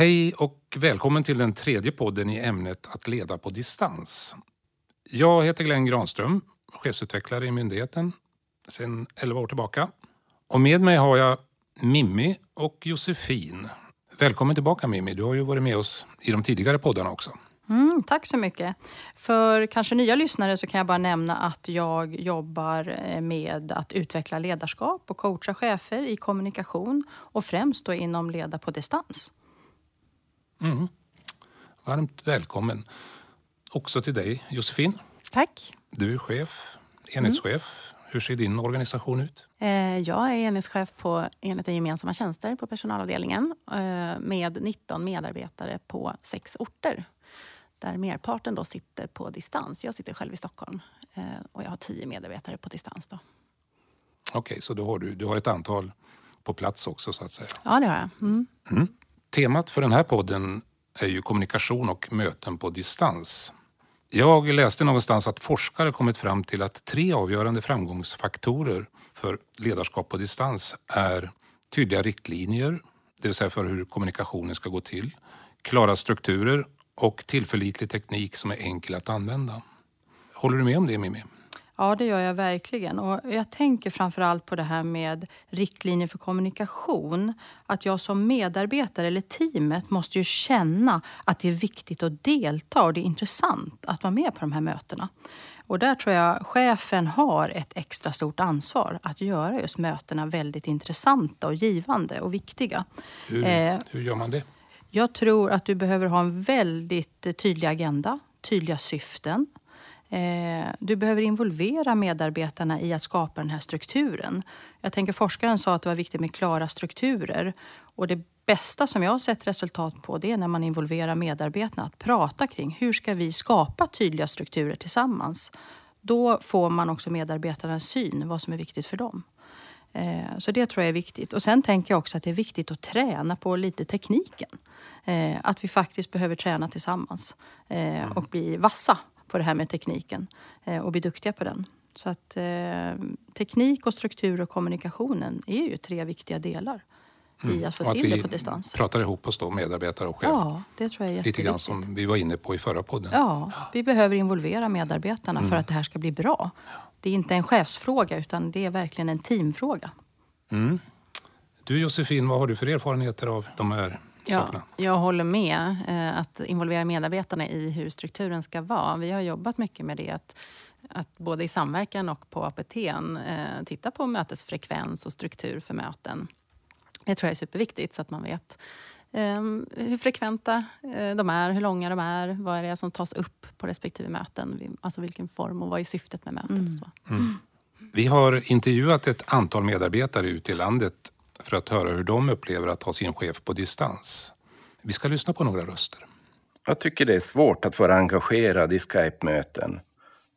Hej och välkommen till den tredje podden i ämnet att leda på distans. Jag heter Glenn Granström, chefsutvecklare i myndigheten sedan 11 år tillbaka. Och med mig har jag Mimmi och Josefin. Välkommen tillbaka Mimmi, du har ju varit med oss i de tidigare poddarna också. Mm, tack så mycket. För kanske nya lyssnare så kan jag bara nämna att jag jobbar eh, med att utveckla ledarskap och coacha chefer i kommunikation och främst då inom leda på distans. Mm. Varmt välkommen också till dig Josefin. Tack. Du är chef, enhetschef. Mm. Hur ser din organisation ut? Eh, jag är enhetschef på enheten gemensamma tjänster på personalavdelningen eh, med 19 medarbetare på sex orter där merparten då sitter på distans. Jag sitter själv i Stockholm eh, och jag har tio medarbetare på distans. Okej, okay, så då har du, du har ett antal på plats också så att säga? Ja, det har jag. Mm. Mm. Temat för den här podden är ju kommunikation och möten på distans. Jag läste någonstans att forskare kommit fram till att tre avgörande framgångsfaktorer för ledarskap på distans är tydliga riktlinjer, det vill säga för hur kommunikationen ska gå till, klara strukturer och tillförlitlig teknik som är enkel att använda. Håller du med om det Mimmi? Ja, det gör jag verkligen. Och jag tänker framför allt på det här med riktlinjer för kommunikation. Att jag som medarbetare eller teamet måste ju känna att det är viktigt att delta och det är intressant att vara med på de här mötena. Och där tror jag chefen har ett extra stort ansvar att göra just mötena väldigt intressanta och givande och viktiga. Hur, eh, hur gör man det? Jag tror att du behöver ha en väldigt tydlig agenda, tydliga syften. Eh, du behöver involvera medarbetarna i att skapa den här strukturen. Jag tänker forskaren sa att det var viktigt med klara strukturer. Och det bästa som jag har sett resultat på det är när man involverar medarbetarna att prata kring hur ska vi skapa tydliga strukturer tillsammans. Då får man också medarbetarnas syn, vad som är viktigt för dem. Eh, så det tror jag är viktigt. Och sen tänker jag också att det är viktigt att träna på lite tekniken. Eh, att vi faktiskt behöver träna tillsammans och bli vassa på det här med tekniken och bli duktiga på den. Så att teknik och struktur och kommunikationen är ju tre viktiga delar mm. i att få och till att det på distans. pratar ihop oss då, medarbetare och chef. Ja, det tror jag är Lite grann som vi var inne på i förra podden. Ja, vi behöver involvera medarbetarna mm. för att det här ska bli bra. Det är inte en chefsfråga utan det är verkligen en teamfråga. Mm. Du Josefin, vad har du för erfarenheter av de här Ja, jag håller med. Eh, att involvera medarbetarna i hur strukturen ska vara. Vi har jobbat mycket med det. Att, att både i samverkan och på APT eh, titta på mötesfrekvens och struktur för möten. Det tror jag är superviktigt så att man vet Um, hur frekventa uh, de är, hur långa de är, vad är det som tas upp på respektive möten, alltså vilken form och vad är syftet med mötet. Mm. Och så. Mm. Vi har intervjuat ett antal medarbetare ute i landet för att höra hur de upplever att ha sin chef på distans. Vi ska lyssna på några röster. Jag tycker det är svårt att vara engagerad i Skype-möten.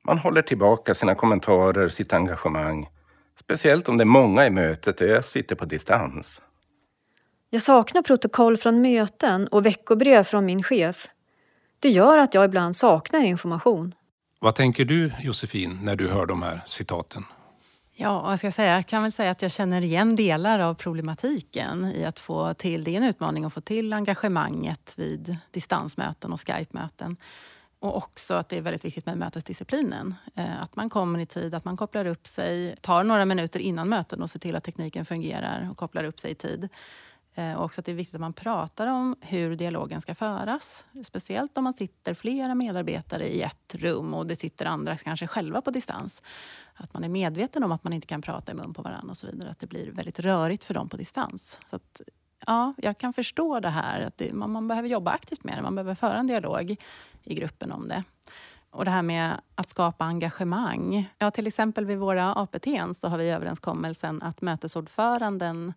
Man håller tillbaka sina kommentarer, sitt engagemang. Speciellt om det är många i mötet och jag sitter på distans. Jag saknar protokoll från möten och veckobrev från min chef. Det gör att jag ibland saknar information. Vad tänker du Josefin när du hör de här citaten? Ja, vad ska jag säga? Jag kan väl säga att jag känner igen delar av problematiken i att få till, det är en utmaning att få till engagemanget vid distansmöten och Skype-möten. Och också att det är väldigt viktigt med mötesdisciplinen. Eh, att man kommer i tid, att man kopplar upp sig, tar några minuter innan möten och ser till att tekniken fungerar och kopplar upp sig i tid. Eh, och också att det är viktigt att man pratar om hur dialogen ska föras. Speciellt om man sitter flera medarbetare i ett rum och det sitter andra kanske själva på distans. Att man är medveten om att man inte kan prata i mun på varandra och så vidare. Att det blir väldigt rörigt för dem på distans. Så att, ja, jag kan förstå det här. Att det, man, man behöver jobba aktivt med det. Man behöver föra en dialog i gruppen om det. Och det här med att skapa engagemang. Ja, till exempel vid våra APT så har vi överenskommelsen att mötesordföranden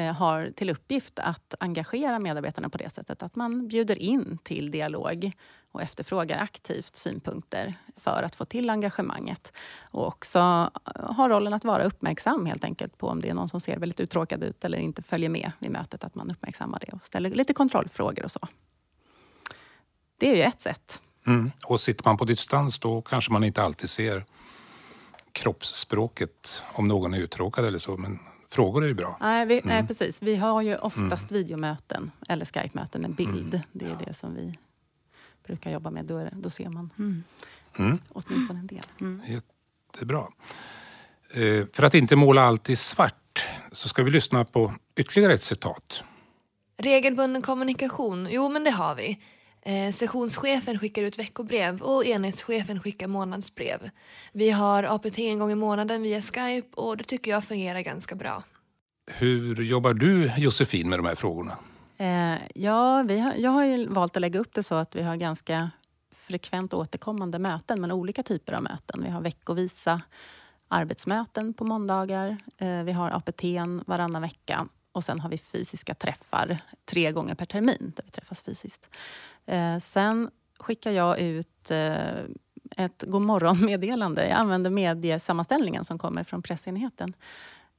Eh, har till uppgift att engagera medarbetarna på det sättet att man bjuder in till dialog och efterfrågar aktivt synpunkter för att få till engagemanget. Och också eh, ha har rollen att vara uppmärksam helt enkelt på om det är någon som ser väldigt uttråkad ut eller inte följer med vid mötet, att man uppmärksammar det och ställer lite kontrollfrågor och så. Det är ju ett sätt. Mm. Och sitter man på distans då kanske man inte alltid ser kroppsspråket om någon är uttråkad eller så. Men frågor är ju bra. Nej, vi, nej Mm. precis. Vi har ju oftast videomöten eller Skype-möten med bild. Mm. Det är det som vi brukar jobba med. Då, är det, då ser man Mm. Mm. åtminstone en del. Jättebra. Eh, för att inte måla allt i svart så ska vi lyssna på ytterligare ett citat. Regelbunden kommunikation, jo men det har vi. Eh, sessionschefen skickar ut veckobrev och enhetschefen skickar månadsbrev. Vi har APT en gång i månaden via Skype och det tycker jag fungerar ganska bra. Hur jobbar du Josefin med de här frågorna? Eh, ja, vi har, jag har ju valt att lägga upp det så att vi har ganska frekvent återkommande möten, men olika typer av möten. Vi har veckovisa arbetsmöten på måndagar. Eh, vi har APT varannan vecka och sen har vi fysiska träffar tre gånger per termin där vi träffas fysiskt. Eh, sen skickar jag ut eh, ett godmorgon-meddelande. Jag använder mediesammanställningen som kommer från pressenheten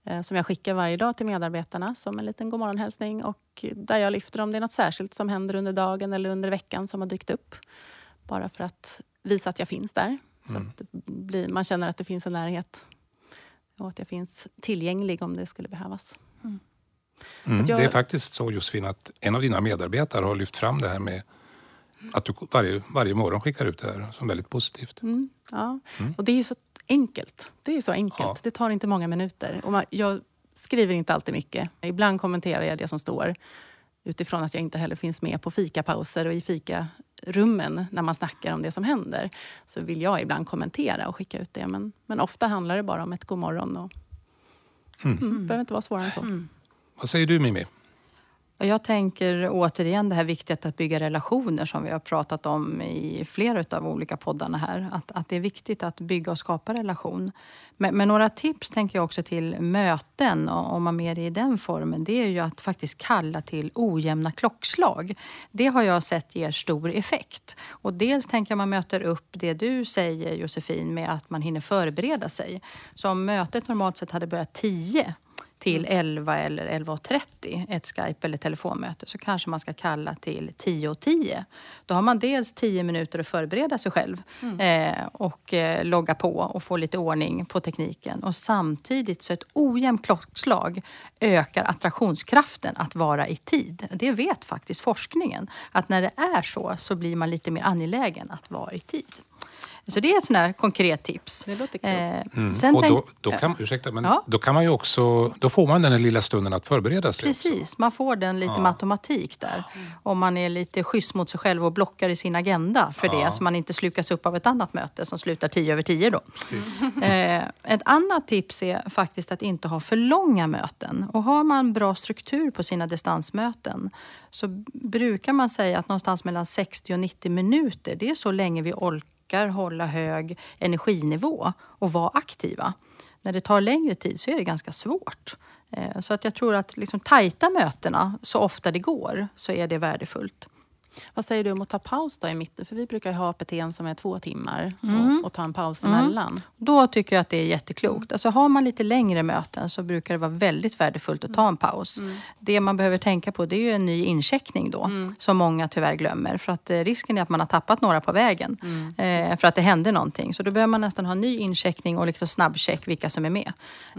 eh, som jag skickar varje dag till medarbetarna som en liten godmorgonhälsning och där jag lyfter om det är något särskilt som händer under dagen eller under veckan som har dykt upp. Bara för att visa att jag finns där. Så Mm. att blir, man känner att det finns en närhet och att jag finns tillgänglig om det skulle behövas. Mm. Att jag- Det är faktiskt så Josefin att en av dina medarbetare har lyft fram det här med att du varje, varje morgon skickar ut det här som väldigt positivt. Mm, ja. Mm. Och det är ju så enkelt. Det är så enkelt. Ja. Det tar inte många minuter. Och man, jag skriver inte alltid mycket. Ibland kommenterar jag det som står utifrån att jag inte heller finns med på fikapauser och i fikarummen när man snackar om det som händer. Så vill jag ibland kommentera och skicka ut det. Men, men ofta handlar det bara om ett god morgon. Och, Mm. mm, behöver inte vara svårare än så. Vad säger du Mimmi? Jag tänker återigen det här viktigt att bygga relationer som vi har pratat om i flera av olika poddarna här. Att, att det är viktigt att bygga och skapa relation. Men, men några tips tänker jag också till möten, om man mer är i den formen, det är ju att faktiskt kalla till ojämna klockslag. Det har jag sett ger stor effekt. Och dels tänker jag man möter upp det du säger Josefin med att man hinner förbereda sig. Så om mötet normalt sett hade börjat 10 till 11 eller 11.30, ett Skype eller telefonmöte, så kanske man ska kalla till 10.10. Då har man dels 10 minuter att förbereda sig själv eh, och eh, logga på och få lite ordning på tekniken. Och samtidigt så ett ojämnt klockslag ökar attraktionskraften att vara i tid. Det vet faktiskt forskningen, att när det är så så blir man lite mer angelägen att vara i tid. Så det är ett sånt här konkret tips. Det låter klokt. Eh, Mm. sen och då, då, kan, ursäkta, men Ja. då kan man ju också, då får man den här lilla stunden att förbereda sig. också. Precis, man får den lite Ja. med automatik där. Om man är lite schysst mot sig själv och blockar i sin agenda för Ja. det så man inte slukas upp av ett annat möte som slutar tio över tio då. Eh, ett annat tips är faktiskt att inte ha för långa möten. Och har man bra struktur på sina distansmöten så brukar man säga att någonstans mellan 60 och 90 minuter, det är så länge vi orkar hålla hög energinivå och vara aktiva. När det tar längre tid så är det ganska svårt. Eh, så att jag tror att liksom tajta mötena så ofta det går så är det värdefullt. Vad säger du om att ta paus då i mitten? För vi brukar ju ha APT som är två timmar Mm. och, och ta en paus Mm. emellan. Då tycker jag att det är jätteklokt. Alltså har man lite längre möten så brukar det vara väldigt värdefullt att ta en paus. Det man behöver tänka på det är ju en ny incheckning då, som många tyvärr glömmer. För att eh, risken är att man har tappat några på vägen eh, för att det hände någonting. Så då behöver man nästan ha en ny incheckning och liksom snabbcheck vilka som är med.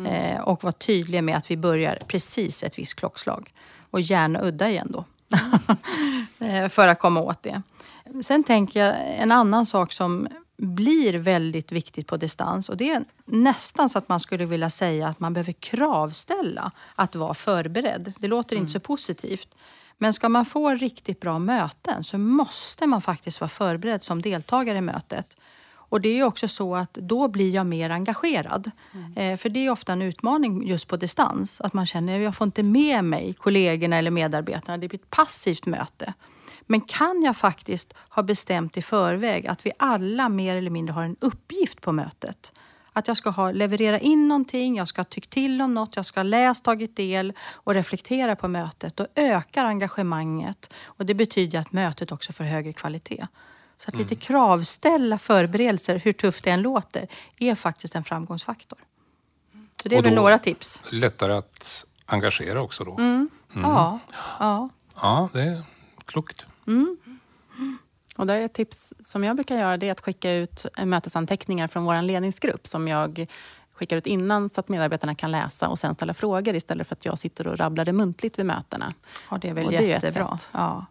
Eh, och vara tydlig med att vi börjar precis ett visst klockslag. Och gärna udda igen då. Eh, för att komma åt det. Sen tänker jag en annan sak som blir väldigt viktigt på distans och det är nästan så att man skulle vilja säga att man behöver kravställa att vara förberedd. Det låter inte så positivt. Men ska man få riktigt bra möten så måste man faktiskt vara förberedd som deltagare i mötet. Och det är också så att då blir jag mer engagerad. Eh, för det är ofta en utmaning just på distans. Att man känner att jag får inte med mig kollegorna eller medarbetarna. Det blir ett passivt möte. Men kan jag faktiskt ha bestämt i förväg att vi alla mer eller mindre har en uppgift på mötet. Att jag ska ha, leverera in någonting, jag ska ha tyckt till om något, jag ska ha läst, tagit del och reflektera på mötet. Då ökar engagemanget och det betyder att mötet också får högre kvalitet. Så att lite kravställa förberedelser, hur tufft det än låter, är faktiskt en framgångsfaktor. Så det är väl några tips. Lättare att engagera också då. Mm. Ja, ja. Ja, det är klokt. Och där är ett tips som jag brukar göra det är att skicka ut mötesanteckningar från vår ledningsgrupp som jag skickar ut innan så att medarbetarna kan läsa och sen ställa frågor istället för att jag sitter och rabblar det muntligt vid mötena. Ja, det är väl Och det är ett jättebra. sätt. ja.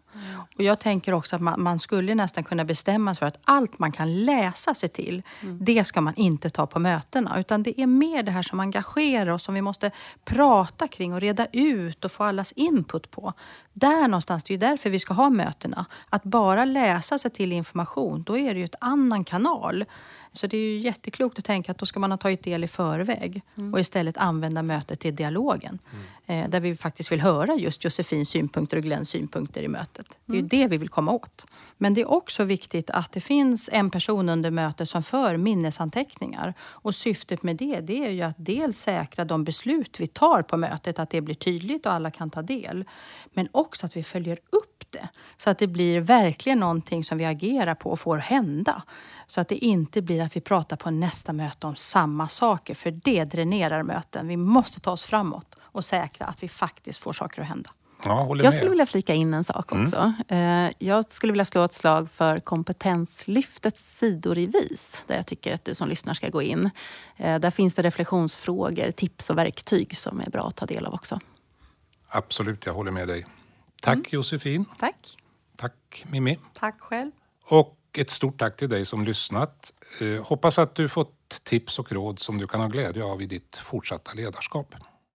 Och jag tänker också att man, man skulle nästan kunna bestämma sig för att allt man kan läsa sig till, det ska man inte ta på mötena. Utan det är mer det här som engagerar oss, som vi måste prata kring och reda ut och få allas input på. Där någonstans, det är ju därför vi ska ha mötena. Att bara läsa sig till information, då är det ju ett annan kanal. Så det är ju jätteklokt att tänka att då ska man ha tagit del i förväg och istället använda mötet till dialogen. Eh, där vi faktiskt vill höra just Josefins synpunkter och Glenns synpunkter i mötet. Det är ju det vi vill komma åt. Men det är också viktigt att det finns en person under mötet som för minnesanteckningar. Och syftet med det, det är ju att dels säkra de beslut vi tar på mötet, att det blir tydligt och alla kan ta del. Men också att vi följer upp det. Så att det blir verkligen någonting som vi agerar på och får hända. Så att det inte blir att vi pratar på nästa möte om samma saker, för det dränerar möten. Vi måste ta oss framåt och säkra att vi faktiskt får saker att hända. Ja, Jag med. skulle vilja flika in en sak också. Eh, Jag skulle vilja slå ett slag för Kompetenslyftets sidor i VIS, där jag tycker att du som lyssnar ska gå in. Eh, Där finns det reflektionsfrågor, tips och verktyg som är bra att ta del av också. Absolut, jag håller med dig. Tack Josefin. Tack! Tack Mimmi. Tack själv. Och ett stort tack till dig som lyssnat. Eh, hoppas att du fått tips och råd som du kan ha glädje av i ditt fortsatta ledarskap.